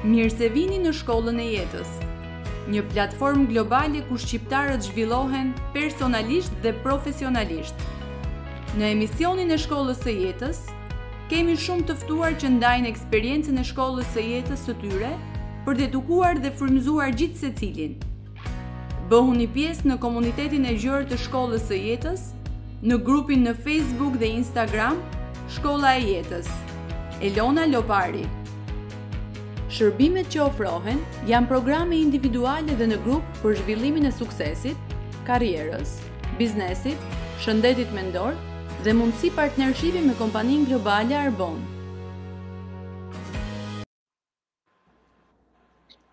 Mirë se vini në shkollën e jetës, një platformë globale ku shqiptarët zhvillohen personalisht dhe profesionalisht. Në emisionin e shkollës së jetës, kemi shumë të ftuar që ndajnë eksperiencën e shkollës së jetës së tyre për të edukuar dhe frymëzuar gjithsecilin. Bëhuni pjesë në komunitetin e gjerë të Shkollës së Jetës në grupin në Facebook dhe Instagram Shkolla e Jetës. Elona Lopari. Shërbimet që ofrohen janë programe individuale dhe në grup për zhvillimin e suksesit, karrierës, biznesit, shëndetit mendor dhe mundësi partnershipi me kompaninë globale Arbonne.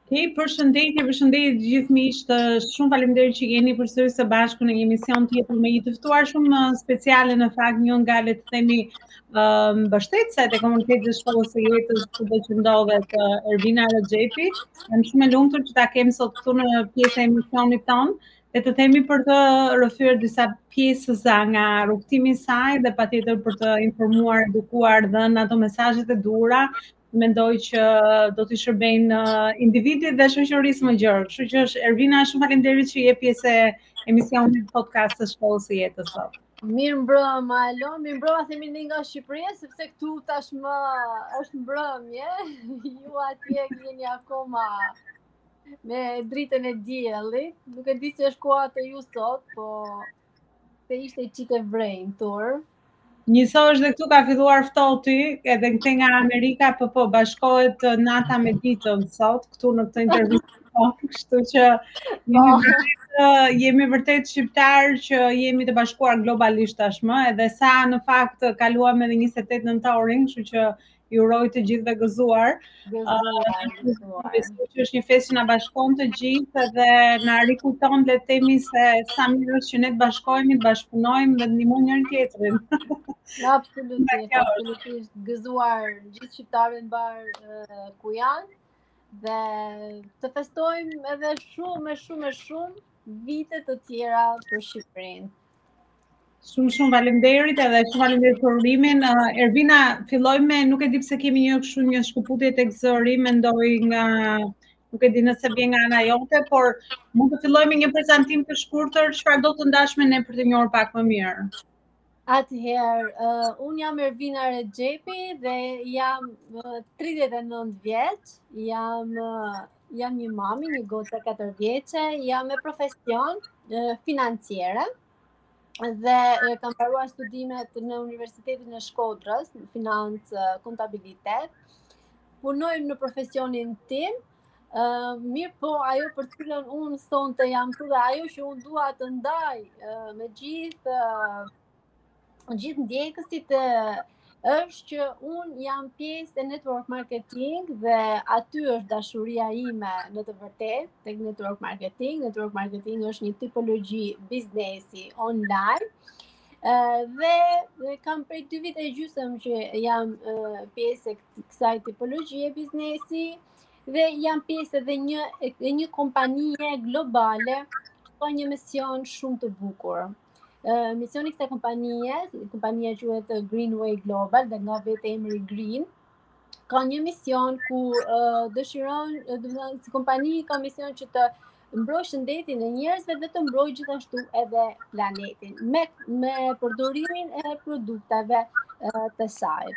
Hej përshëndetje, përshëndetje të gjithë miqtë. Eh, shumë faleminderit që jeni përsëri së bashku në një emision tjetër me një të ftuar shumë eh, speciale në fakt një nga le të themi ehm, mbështetëset e komunitetit te shkollës së jetës ku do të ndodhet eh, Ervina Rexhepi. Jam shumë e lumtur që ta kem sot këtu në pjesën e emisionit tonë. Le të themi për të rrëfyer disa pjesëza nga rrugëtimi i saj dhe patjetër për të informuar, edukuar dhe dhënë ato mesazhet e duhura, mendoj që do t'i shërbejnë uh, individit dhe shoqërisë më gjerë. Kështu që është Ervina, shumë faleminderit që je pjesë e emisionit podcast të shkollës së jetës sot. Mirë mbrëma, Elona, mirë mbrëma themi nga Shqipëria, sepse këtu tashmë është mbrëmje, ju atje jeni akoma me dritën e diellit. Nuk e di si është koha te ju sot, po sot ishte një çikë e vrenjtur. Njësoj është dhe këtu ka filluar ftohti, edhe këtej nga Amerika, po po bashkohet nata me ditën sot, këtu në këtë intervistë, po, kështu që një oh. një jemi vërtet shqiptarë që jemi të bashkuar globalisht tashmë, edhe sa në fakt kaluam edhe 28 nëntorin, kështu që ju uroj të gjithëve gëzuar. Gëzuar. Besoj që është një festë që na bashkon të gjithë dhe na rikujton le të themi se sa mirë është që ne të bashkohemi, të bashkëpunojmë dhe të ndihmojmë njëri tjetrin. Absolutisht, absolutisht. Gëzuar gjithë shqiptarët mbarë ku janë dhe të festojmë edhe shumë e shumë e shumë vite të tjera për Shqipërinë. Shumë shumë faleminderit edhe shumë faleminderit për urimin. Uh, Ervina, fillojmë, nuk e di pse kemi një kështu një shkëputje tek zëri, mendoj nga nuk e di nëse vjen nga ana jote, por mund të fillojmë me një prezantim të shkurtër çfarë do të ndash me ne për të njohur pak më mirë. Atëherë, uh, unë jam Ervina Rexhepi dhe jam uh, 39 vjeç, jam uh, Jam një mami, një goce 4 vjeçe, jam me profesion financiere dhe kam mbaruar studimet në Universitetin e Shkodrës, në financë, kontabilitet. Punoj në profesionin tim, Uh, mirëpo ajo për cilën unë sonte jam këtu dhe ajo që unë dua të ndaj uh, me gjithë uh, gjithë ndjekësit është që unë jam pjesë e network marketing dhe aty është dashuria ime në të vërtetë te network marketing. Network marketing është një tipologji biznesi online dhe kam prej dy vite e gjysëm që jam pjesë e kësaj tipologjie biznesi dhe jam pjesë edhe një, një kompanie globale, ka një mision shumë të bukur. misioni i kësaj kompanie, kompania quhet Greenway Global dhe nga vetë emri Green, ka një mision ku uh, dëshiron, domethënë, si kompani ka mision që të mbrojë shëndetin e njerëzve dhe të mbrojë gjithashtu edhe planetin me me përdorimin e produkteve uh, të saj.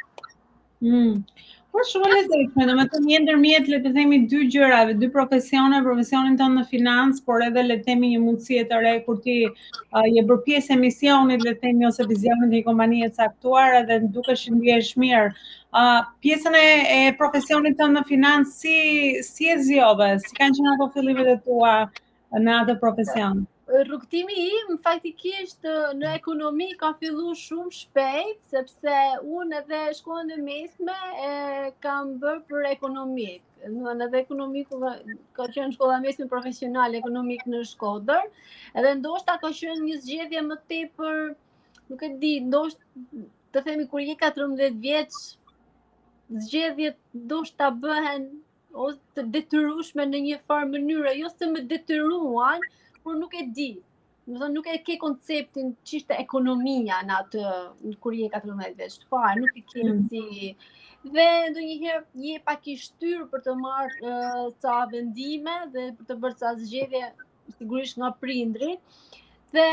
Mm. Po shumë e lezetshme, domethënë je ndërmjet le të themi dy gjërave, dy profesioneve, profesionin tënd në financë, por edhe le të themi një mundësie të re ku ti uh, je bërë pjesë e misionit, le të themi ose vizionit të një kompanie të caktuar edhe dukesh që ndihesh mirë. Uh, pjesën e, e profesionit tënd në financë si si e zgjodhe? Si kanë qenë ato fillimet e tua? në atë profesion. Rrugëtimi im faktikisht në ekonomi ka fillu shumë shpejt sepse unë edhe shkollën e mesme e kam bërë për ekonomik. Domethënë edhe ekonomiku ka, ka qenë shkollë e mesme profesionale ekonomik në Shkodër, edhe ndoshta ka qenë një zgjedhje më tepër, nuk e di, ndoshta të themi kur je 14 vjeç zgjedhjet ndoshta bëhen ose të detyrushme në një farë mënyre, jo se më detyruan, por nuk e di. Domethënë, nuk e ke konceptin ç'ishte ekonomia në atë, në kur je 14 vjeç, fare, nuk e ke mm. si... Dhe ndonjëherë je pak i shtyrë për të marrë ca vendime dhe për të bërë ca zgjedhje, sigurisht nga prindri. Dhe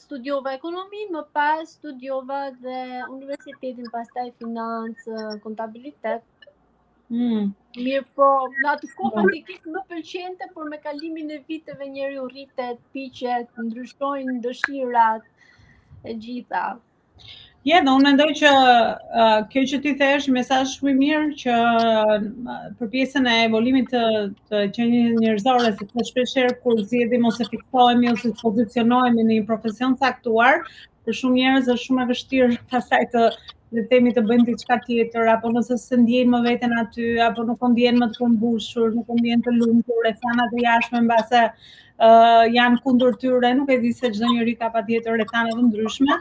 studiova ekonominë, më pas studiova dhe universitetin, pastaj financë, kontabilitet. Mm. Mirëpo, në atë kohë mm. faktikisht më pëlqente, por me kalimin e viteve njeriu rritet, piqet, ndryshojnë dëshirat e gjitha. Ja, dhe unë mendoj që uh, kjo që ti the është një mesazh shumë i mirë që për pjesën e evolimit të të qenies njerëzore se të shpeshherë kur zgjedhim ose fiksohemi ose pozicionohemi në një profesion të caktuar, për shumë njerëz është shumë e vështirë pastaj të le të themi të bëjmë diçka tjetër apo nëse se ndjejnë më veten aty apo nuk po ndihen më të përmbushur, nuk po ndihen të lumtur rrethana të jashtme mbase uh, janë kundër tyre, nuk e di se çdo njeri ka patjetër rrethana të ndryshme,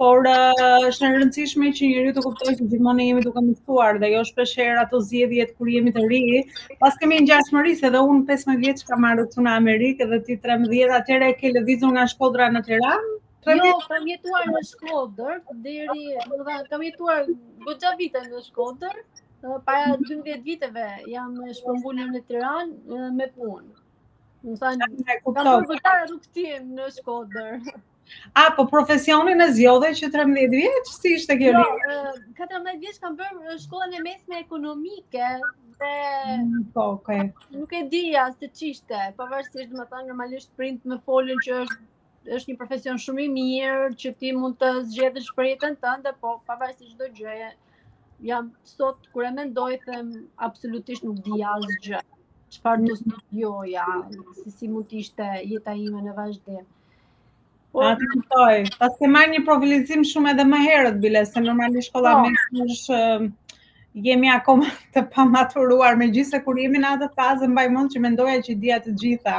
por uh, është e rëndësishme që njeriu të kuptojë se gjithmonë ne jemi duke mësuar dhe jo shpeshherë ato zgjedhjet kur jemi të rinj. Paskemi një ngjashmëri se dhe unë 15 vjeç kam marrë rrugën në Amerikë dhe ti 13 atëherë ke lëvizur nga Shkodra në Tiranë. Jo, kam jetuar në Shkodër deri, domethënë kam jetuar goxha vite në Shkodër. Para 12 viteve jam shpërngulur në Tiranë me punë. Domethënë, kam bërë vërtet rrugëtim në Shkodër. Ah, po profesionin e zgjodhe që 13 vjeç, si ishte kjo jo, lidhje? Jo, 14 vjeç kam bërë shkollën e mesme ekonomike dhe... Mm, po, okay. Nuk e dija se ç'ishte, pavarësisht, domethënë, normalisht prindërit më folën që është është një profesion shumë i mirë që ti mund të zgjedhësh për jetën tënde, po pavarësisht çdo gjëje, jam sot kur e mendoj them absolutisht nuk dija asgjë. Çfarë do të studioja, se si mund të ishte jeta ime në vazhdim. Po e kuptoj. Paske marrë një profilizim shumë edhe më herët bile se normalisht shkolla po. e mesme jemi akoma të pamaturuar megjithëse kur jemi në atë fazë mbaj mend që mendoja që i dija të gjitha.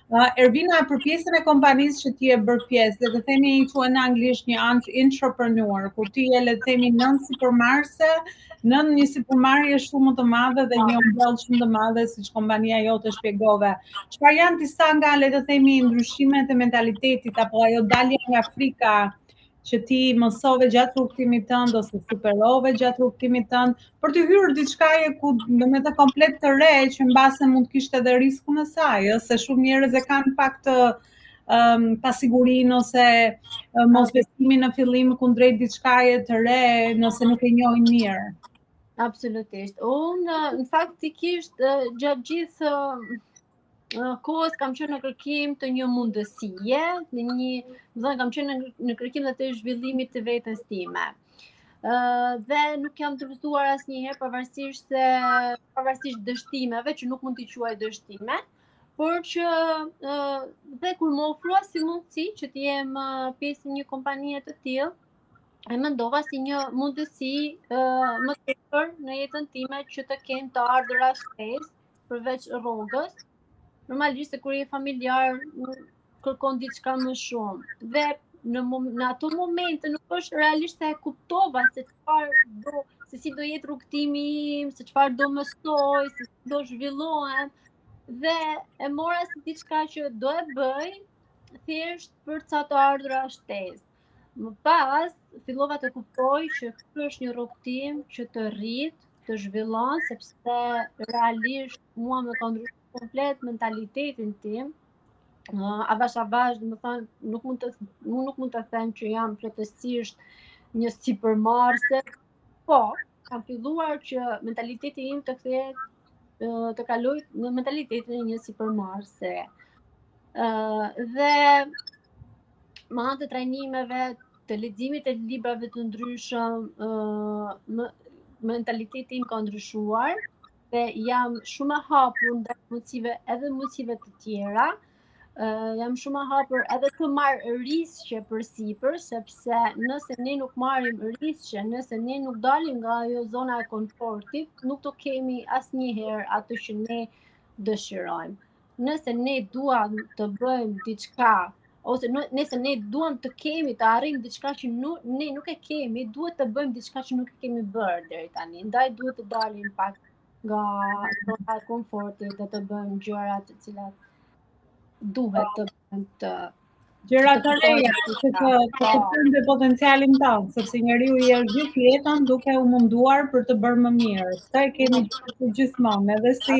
Uh, Ervina, për pjesën e kompanisë që ti je bërë pjesë, le të themi i quajnë në anglisht një antë intrapreneur, kur ti je le të themi nën sipërmarrëse, nën një sipërmarrje shumë më të madhe dhe një ombrellë shumë të madhe, siç kompania jote shpjegove. Çfarë janë disa nga, le të themi, ndryshimet e mentalitetit, apo ajo dalje nga frika, që ti mësove gjatë rrugëtimit tënd ose superove gjatë rrugëtimit tënd për t'i hyrë diçkaje domethënë komplet të re që mbase mund të kishte edhe riskun e saj, ëh, se shumë njerëz e kanë pak të um, pasigurinë ose um, mosbesimin në fillim kundrejt diçkaje të re nëse nuk e njohin mirë. Absolutisht. Unë faktikisht gjatë gjithë kohës kam qenë në kërkim të një mundësie, në një, domethënë kam qenë në kërkim dhe të zhvillimit të vetes time. Dhe nuk jam dorëzuar asnjëherë pavarësisht se pavarësisht dështimeve, që nuk mund t'i quaj dështime, por që dhe kur m'u ofrua si mundësi që të jem pjesë e një kompanije të tillë, e mendova si një mundësi më tepër në jetën time që të kem të ardhura shtesë, përveç rrogës, normalisht se kur je familjar, nuk kërkon diçka më shumë. Dhe në, në ato momente nuk është realisht se e kuptova se çfarë do, se si do jetë rrugëtimi im, se çfarë do mësoj, se si do zhvillohem, dhe e mora si diçka që do e bëj, thjesht për ca të ardhura shtesë. Më pas, fillova të kuptoj që kjo është një rrugëtim që të rrit, të zhvillon, sepse realisht mua më ka ndryshuar komplet mentalitetin tim. Uh, avash avash, domethënë, nuk mund të nuk mund të them që jam plotësisht një sipërmarrëse, Por, kam filluar që mentaliteti im të kthehet të kaloj në mentalitetin e një sipërmarrëse. Uh, dhe me anë të trajnimeve, të leximit e librave të ndryshëm, uh, mentaliteti im ka ndryshuar, dhe jam shumë e hapur ndaj mundësive edhe mundësive të tjera, jam shumë e hapur edhe të marr risqe përsipër, sepse nëse ne nuk marrim risqe, nëse ne nuk dalim nga ajo zona e komfortit, nuk do kemi asnjëherë atë që ne dëshirojmë. Nëse ne duam të bëjmë diçka ose nëse ne duam të kemi të arrijmë diçka që nuk ne nuk e kemi, duhet të bëjmë diçka që nuk e kemi bërë deri tani. Ndaj duhet të dalim pak nga zona e komfortit dhe të bëjmë gjëra të cilat duhet të bëjmë të gjëra të reja, që të kuptojmë dhe potencialin tonë, sepse njeriu është gjithë jetën duke u munduar për të bërë më mirë. Këtë e kemi gjithë gjithmonë, edhe si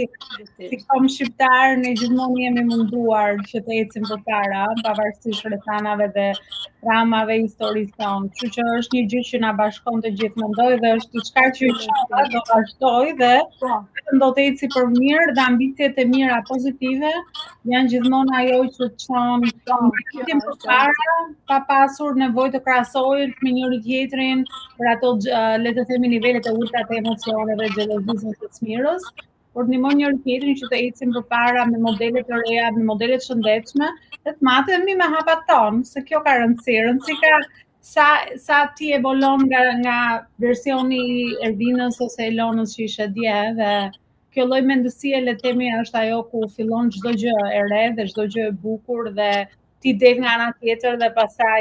si komb shqiptar, ne gjithmonë jemi munduar që të ecim përpara, pavarësisht rrethanave dhe dramave historisë tonë. Kështu që është një gjë që na bashkon të gjithë mendoj dhe është diçka që do vazhdojë dhe po. vetëm do të ecë për mirë dhe ambiciet e mira pozitive janë gjithmonë ajo që çon po, tim përpara pa pasur nevojë të krahasohemi me njëri tjetrin për ato le të themi nivelet e ulëta të emocioneve dhe xhelozisë, e smirës. por ndihmojmë njëri tjetrin që të ecim përpara me modele të reja, me modele të shëndetshme, dhe të matemi me hapat tonë, se kjo ka rëndësi. Rëndësi ka sa sa ti evolon nga nga versioni i Ervinës ose Elonës që ishe dje dhe kjo lloj mendësie le të themi është ajo ku fillon çdo gjë e re dhe çdo gjë e bukur dhe ti del nga ana tjetër dhe pastaj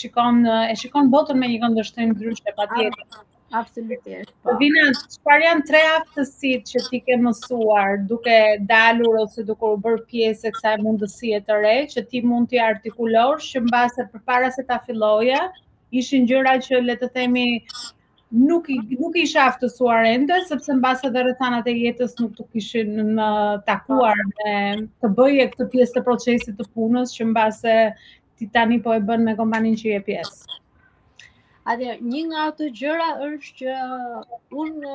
shikon e shikon botën me një këndvështrim ndryshe patjetër. Absolutisht. Po. Vina, çfarë janë tre aftësitë që ti ke mësuar duke dalur ose duke u bërë pjesë e kësaj mundësie të re që ti mund t'i artikulosh që mbase përpara se ta filloje, ishin gjëra që le të themi nuk nuk isha aftësuar ende sepse mbase dhe rrethanat e jetës nuk të kishin takuar me të bëje këtë pjesë të procesit të punës që mbase ti tani po e bën me kompaninë që je pjesë. Atë një nga ato gjëra është që unë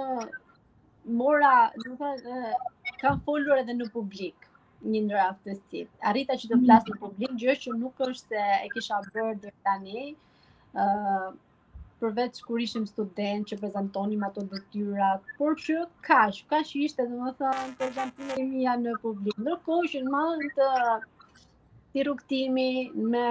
mora, domethënë, kam folur edhe në publik një ndër aftësitë. Arrita që të flas në publik, gjë që nuk është se e kisha bërë deri tani. ë përveç kur ishim studentë që prezantonim ato detyrat, por që kaq, kaq ishte domethënë prezantimet e mia në publik. Ndërkohë që gjatë këtij rrugëtimi me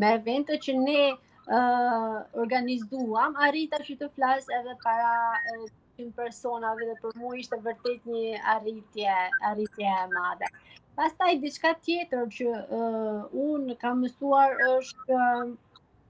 me eventet që ne uh, organizuam, arrita që të flas edhe para uh, tim personave dhe për mua ishte vërtet një arritje, arritje e madhe. Pastaj diçka tjetër që uh, unë kam mësuar është uh,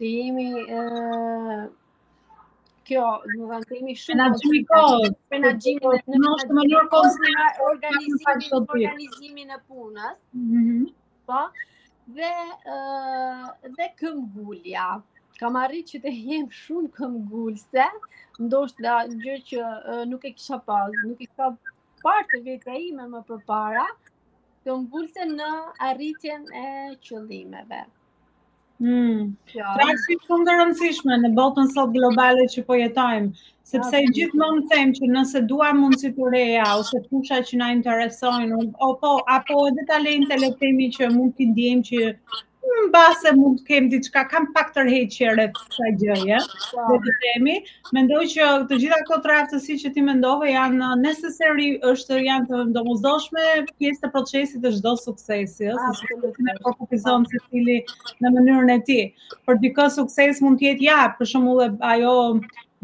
Le të themi kjo, le të themi shumë menaxhimi i kohës, menaxhimi në në mos të mënyrë konsideruar pra, organizimi, organizimin e punës. Mhm. Po. Dhe ë dhe këmbëngulja. Kam arrit që të jem shumë këmbëngulëse, ndoshta gjë që nuk e kisha pas, nuk e kisha parë te vetja ime më përpara, këmbëngulëse në arritjen e qëllimeve. Mm. Aftësi shumë të rëndësishme në botën sot globale që po jetojmë, sepse gjithmonë them që nëse duam mundësi të reja, ose fusha që na interesojnë, apo, apo edhe talente le të themi që mund t'i ndiejmë që mbase mund të kemë diçka, kam pak tërheqje rreth kësaj gjëje, le të themi, Mendoj që të gjitha këto tre aftësi që ti përmende janë necessary, është janë të domosdoshme, pjesë të procesit të çdo suksesi, ëh, si të thotë e përkufizon secili në mënyrën e tij. Për dikë sukses mund të jetë ja, për shembull ajo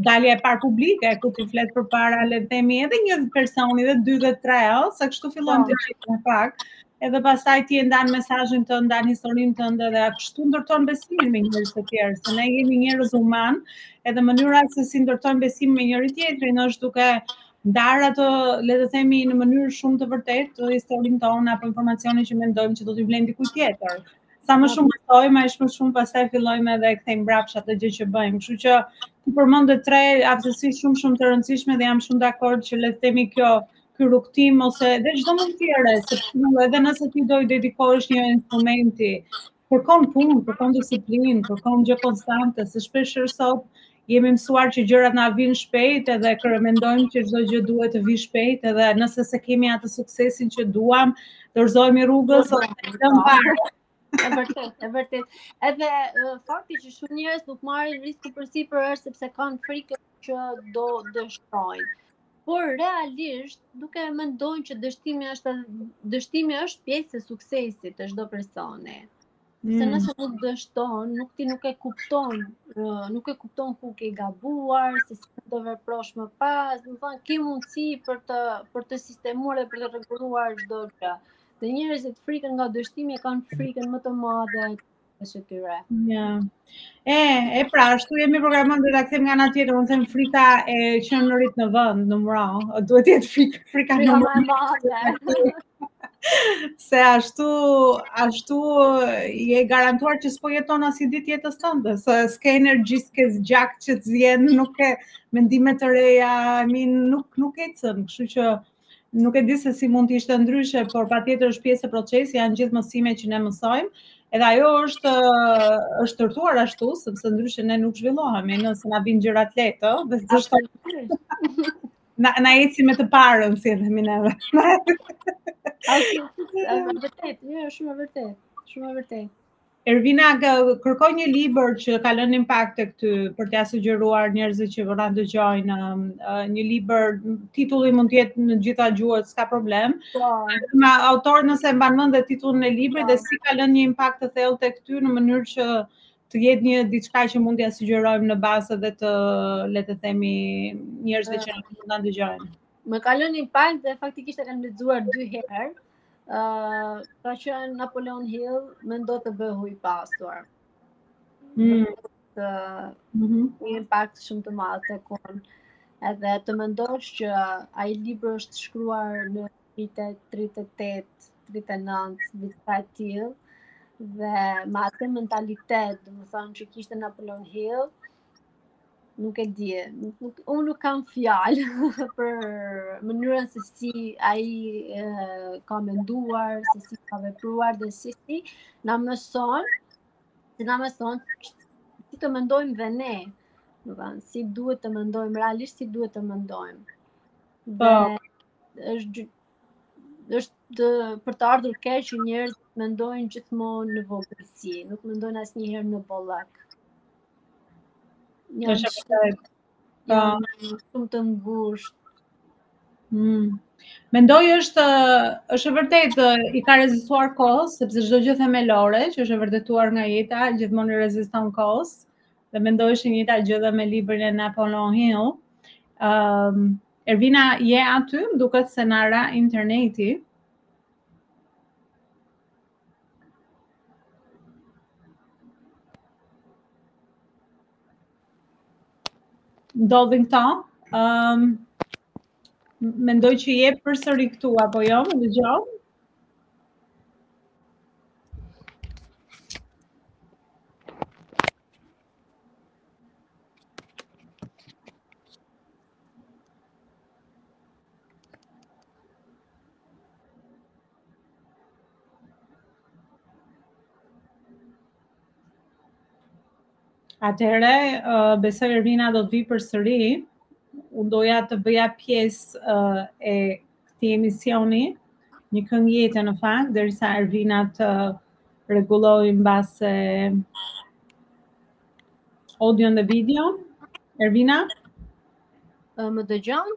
dalja e parë publike, ku ti flet përpara le të themi edhe një personi dhe dy dhe tre, ëh, se kështu fillon të qesh po. në pak. edhe pastaj ti e ndan mesazhin tënd, ndan historinë tënde dhe kështu ndërton besimin me njerëz të tjerë, se ne jemi njerëz humanë, edhe mënyra se si ndërtojmë besimin me njëri-tjetrin është duke ndar ato, le të themi, në mënyrë shumë të vërtetë historinë tonë apo informacionin që mendojmë që do t'i vlen dikujt tjetër. Sa më shumë mësojmë, aq më shumë pastaj fillojmë edhe e kthejmë mbrapsht atë gjë që bëjmë. Kështu që ti përmende tre aftësi shumë shumë të rëndësishme dhe jam shumë dakord që le të themi kjo ky rrugëtim ose edhe çdo mund tjetër, se edhe nëse ti do i dedikohesh një instrumenti, kërkon punë, kërkon disiplinë, kërkon gjë konstante, se shpeshherë sot jemi mësuar që gjërat na vijnë shpejt edhe kur mendojmë që çdo gjë duhet të vijë shpejt edhe nëse s'e kemi atë suksesin që duam, dorëzohemi rrugës ose të parë. E vërtet, e vërtet. Edhe fakti që shumë njerëz nuk marrin riskun përsipër është sepse kanë frikë që do dështojnë. Por realisht, duke e menduar që dështimi është dështimi është pjesë e suksesit të çdo personi. Mm. Se nëse nuk dështon, nuk ti nuk e kupton, nuk e kupton ku ke gabuar, se si do veprosh më pas, domethënë ke mundësi për të për të sistemuar dhe për të rregulluar çdo gjë. Dhe njerëzit frikën nga dështimi e kanë frikën më të madhe të tyre. Ja. E, e pra, ashtu jemi programuar dhe ta kthejmë nga ana tjetër, unë them frika e qëndrimit në vend, numëro, duhet të jetë frika, frika numëro. Frika më madhe. Se ashtu, ashtu je garantuar që s'po jeton asnjë ditë të jetës tënde, se s'ke energji, s'ke gjak që të zien, nuk ke mendime të reja, min, nuk, nuk ecën, kështu që... Nuk e di se si mund të ishte ndryshe, por patjetër është pjesë e procesit, janë gjithë mësime që ne mësojmë. Edhe ajo është është ndërtuar ashtu, sepse ndryshe ne nuk zhvillohemi, nëse na vijnë gjërat lehtë, domethënë. Na na eci me të parën siç themi neve. Ai është vërtet, jo, është shumë e vërtetë, shumë e vërtetë. Ervina kërkoj një libër që ka lënë impakt tek ti për t'ua sugjeruar njerëzve që na dëgjojnë um, uh, një libër titulli mund të jetë në të gjitha gjuhët s'ka problem. Po. Me autor nëse e mban mend dhe titullin e librit dhe si ka lënë një impakt të thellë tek ti në mënyrë që të jetë një diçka që mund t'ia sugjerojmë në bazë dhe të le të themi njerëzve që na dëgjojnë. Më ka lënë impakt dhe faktikisht e kam lexuar dy herë. Uh, ka qenë Napoleon Hill, Mendo dhe bëhu i pasur. Mm. Të, mm -hmm. Një impakt shumë të madh tek unë. Edhe të mendosh që ai libër është shkruar në vitet 38, 39, vite të tilla, dhe me atë mentalitet, domethënë që kishte Napoleon Hill, nuk e di, nuk, nuk, unë nuk kam fjalë për mënyrën se si ai ka menduar, se si ka vepruar dhe se si na mëson, se na mëson si të mendojmë dhe ne, domethënë si duhet të mendojmë realisht si duhet të mendojmë. Dhe po. është është për të ardhur keq që njerëzit mendojnë gjithmonë në vogëlsi, nuk mendojnë asnjëherë në bollak. Një është vërtet. Po, shumë të ngushtë. Mm. Mendoj është është e vërtetë i ka rezistuar kohës, sepse çdo gjë themelore, që është e vërtetuar nga jeta, gjithmonë i reziston kohës. Dhe mendoj është e njëjta gjë dhe me librin e Napoleon Hill. Ëm um, Ervina je aty, më duket se na ra interneti. Ndodhin këta. Um, mendoj që je përsëri këtu, apo jo, më dëgjon? Atëherë, uh, besoj Ervina do të vijë përsëri, unë doja të bëja pjesë uh, e këtij emisioni, një këngë jete në fakt, derisa Ervina të rregullojë mbase audion dhe videon. Ervina? Më dëgjon?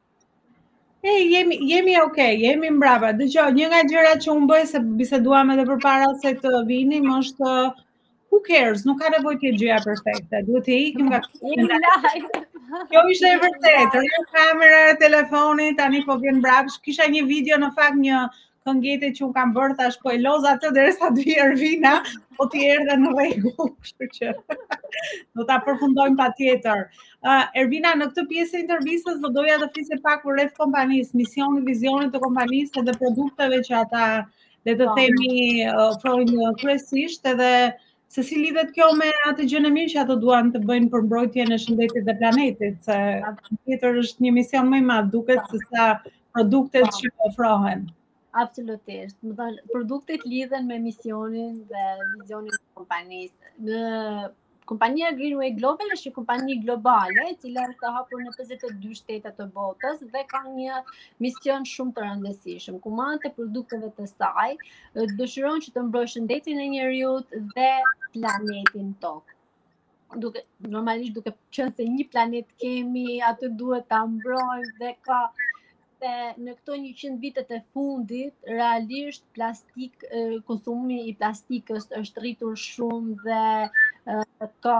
E, jemi, jemi ok, jemi mbrapa. Dëgjo, një nga gjërat që unë bëj, se biseduam edhe përpara se të vinim, është who cares, nuk ka nevojë të jetë gjëja perfekte. Duhet të ikim nga të ikim nga të Kjo ishte e vërtetë, ra kamera e telefoni, tani po vjen mbrapsh. Kisha një video në fakt një këngë jete që unë kam bërë thashë po e loz atë derisa të vijë Ervina, po ti erdhe në rregull, kështu që do ta përfundojmë patjetër. Ë uh, Ervina në këtë pjesë të intervistës do doja të flisje pak për rreth kompanisë, misionin, vizionin të kompanisë dhe produkteve që ata le të po. themi ofrojnë kryesisht edhe Se si lidhet kjo me atë gjënë e mirë që ato duan të bëjnë për mbrojtjen e shëndetit dhe planetit, se tjetër është një mision më i madhë duket sesa produktet që po ofrohen. Absolutisht, domethënë, produktet lidhen me misionin dhe vizionin e kompanisë. Në kompania Greenway Global është një kompani globale, e cila është e hapur në 52 shtete të botës dhe ka një mision shumë të rëndësishëm, ku me anë të produkteve të saj, dëshiron që të mbrojë shëndetin e njeriut dhe planetin tokë. Duke, normalisht duke qenë se një planet kemi, atë duhet ta mbrojmë dhe ka se në këto 100 vitet e fundit, realisht plastik, konsumi i plastikës është rritur shumë dhe ka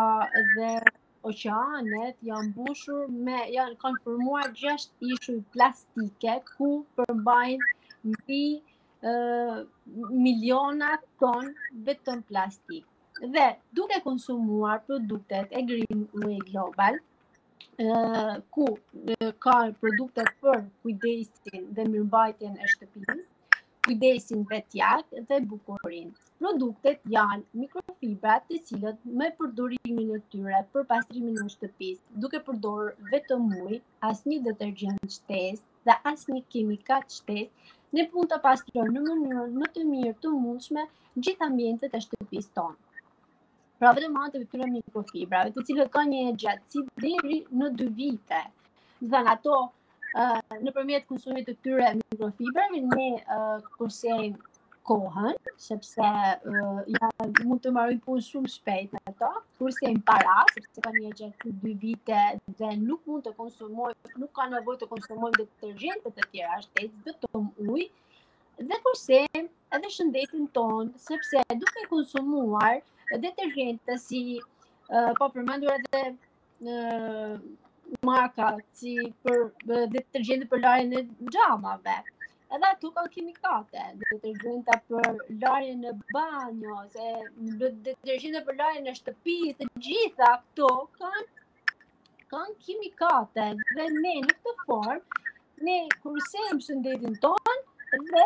dhe oqeanet janë mbushur me janë kanë formuar gjashtë ishuj plastikë ku përmbajnë mbi miliona ton vetëm plastikë. Dhe duke konsumuar produktet e Greenway Global, ku ka produktet për kujdesin dhe mirëmbajtjen e shtëpisë, kujdesin vetjak dhe bukurinë. Produktet janë mikrofibra të cilat me përdorimin e tyre për pastrimin e shtëpisë, duke përdorur vetëm ujë, asnjë detergjent shtesë, dhe asnjë kimikat shtesë, ne mund të pastrojmë në mënyrën më të mirë të mundshme gjithë ambientet e shtëpisë tonë. Pra vetëm anë të këtyre mikrofibrave, të cilat kanë një gjatësi deri në 2 vite. Domethënë ato, nëpërmjet konsumit të këtyre mikrofibrave, ne uh, kursejmë kohën, sepse uh, ja, mund të mbarojmë punë shumë shpejt me ato, kursejmë para, sepse kanë një gjatë dy vite dhe nuk mund të konsumojmë, nuk ka nevojë të konsumojmë detergjente të tjera, është thjesht vetëm ujë, dhe kursejmë edhe shëndetin tonë, sepse duke konsumuar detergjente si uh, pa përmendur edhe marka si për detergjenti për larjen e xhamave. Edhe ato kanë kimikate, detergjenta për larjen e banjos, e detergjenta për larjen e shtëpisë, të gjitha këto kanë kanë kimikate dhe ne në këtë formë ne kursejmë shëndetin tonë dhe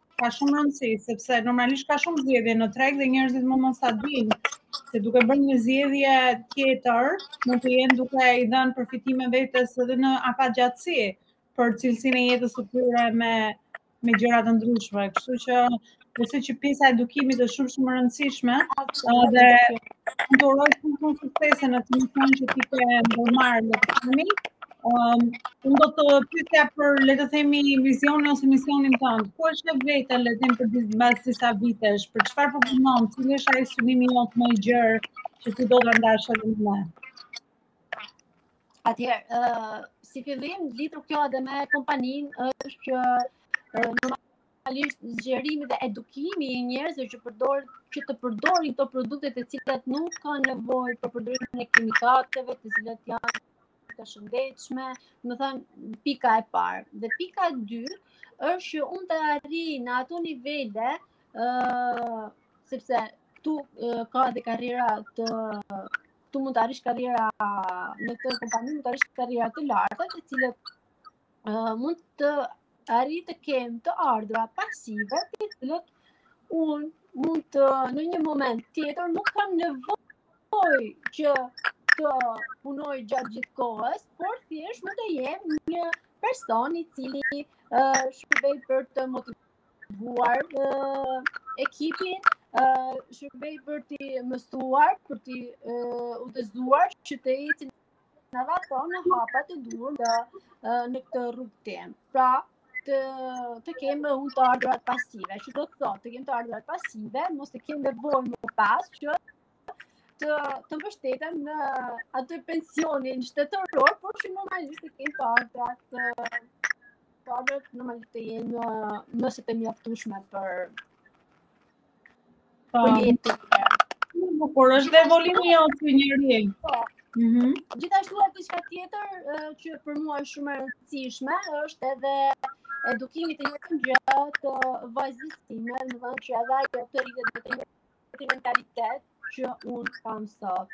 ka shumë rëndësi sepse normalisht ka shumë zgjedhje në treg dhe njerëzit mund mos ta dinë se duke bërë një zgjedhje tjetër, mund të jenë duke i dhënë përfitime vetes edhe në afatgjatësi për cilësinë e jetës së tyre me me gjëra të ndryshme. Kështu që besoj që pjesa e edukimit është shumë shumë e rëndësishme dhe unë të uroj shumë shumë suksese në këtë mision që ti ke ndërmarrë në këtë Um, unë do të pyetja për le të themi vizionin ose misionin tënd. Ku e sheh veten le të themi për mbas disa vitesh, për çfarë po punon, cili është ai synimi jot më i gjerë që ti do ta ndash edhe me ne? Atëherë, uh, si fillim lidhur kjo edhe me kompaninë është që uh, normalisht zgjerimi dhe edukimi i njerëzve që përdor që të përdorin këto produkte të cilat nuk kanë nevojë për përdorimin e kimikateve, të cilat janë të shëndetshme, domethënë pika e parë. Dhe pika e dytë është që unë të arrij në ato nivele, uh, sepse këtu uh, ka dhe karriera të këtu mund të arrish karriera në këtë kompani mund të arrish karriera të larta të cilat uh, mund të arrij të kem të ardhura pasive të cilat unë mund të në një moment tjetër nuk kam nevojë që të punoj gjatë gjithë kohës, por thjesht mund të jem një person i cili uh, shërbej për të motivuar uh, ekipin, uh, shërbej për t'i mësuar, për t'i uh, udhëzuar që të ecin në radhë po në hapa të duhur në, në këtë rrugëtim. Pra, të, të kem unë të ardhurat pasive, që do të thotë, të kem të ardhurat pasive, mos të kem nevojë më pas, që të, të mbështetem në atë pensionin shtetëror, por që normalisht të kem të ardhurat të, të ardhurat normalisht të jenë më se të mjaftushme për Po. Nuk por është dhe volimi jo si njëri. Po. Mhm. Gjithashtu edhe diçka tjetër që për mua është shumë e rëndësishme është edhe edukimi të njëjtën gjë të vajzës sime, domethënë që edhe ajo të rritet me të njëjtin mentalitet që unë kam sot.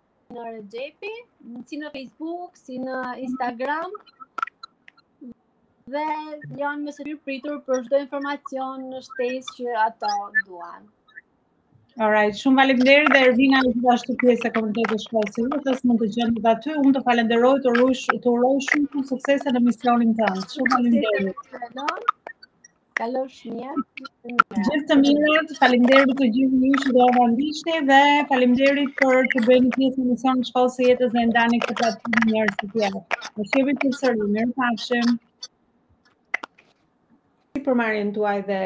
në Rexhepi, si në Facebook, si në Instagram. Dhe janë më se të mirëpritur për çdo informacion shtesë që ato duan. Alright, shumë faleminderit dhe Ervina është gjithashtu pjesë e komunitetit të shkollës së jetës, mund ta gjeni edhe aty. Unë të falenderoj, të uroj, të uroj shumë shumë suksese në misionin tënd. Shumë faleminderit. Kalofsh mirë. Gjithë të mirat, faleminderit të gjithë juve që na ndiqni dhe faleminderit për, të bëheni pjesë në misionin e shkollës së jetës dhe ndani këtë platformë me njerëz të tjerë. Ne shihemi përsëri, mirupafshim. Sipërmarrjen tuaj dhe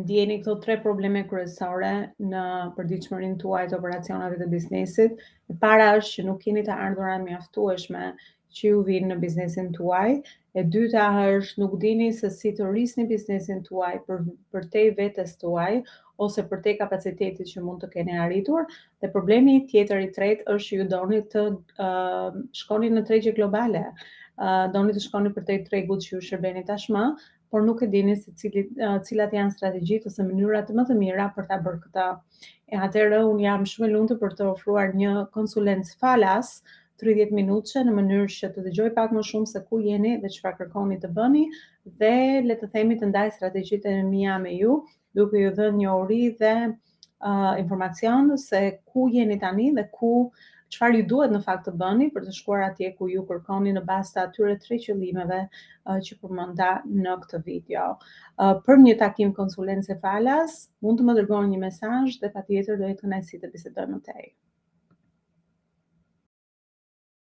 ndjeni këto tre probleme kryesore në përditshmërinë tuaj të operacioneve të biznesit. E para është që nuk keni të ardhura të mjaftueshme që ju vijnë në biznesin tuaj. E dyta është nuk dini se si të rrisni biznesin tuaj për përtej vetes tuaj ose përtej kapacitetit që mund të keni arritur dhe problemi tjetër i tretë është ju doni të uh, shkoni në tregje globale. Uh, doni të shkoni përtej tregut që ju shërbeni tashmë, por nuk e dini se cili, cilat janë strategjitë ose mënyrat më të mira për ta bërë këtë. E atëherë un jam shumë e lumtur për të ofruar një konsulencë falas 30 minutëshe në mënyrë që të dëgjoj pak më shumë se ku jeni dhe çfarë kërkoni të bëni dhe le të themi të ndaj strategjitë e mia me ju, duke ju dhënë një orie uh, informacion se ku jeni tani dhe ku çfarë ju duhet në fakt të bëni për të shkuar atje ku ju kërkoni në bazë të atyre tre qëllimeve uh, që përmenda në këtë video. Uh, për një takim konsulence falas, mund të më dërgoni një mesazh dhe patjetër do të jetë kënaqësi të bisedojmë më tej.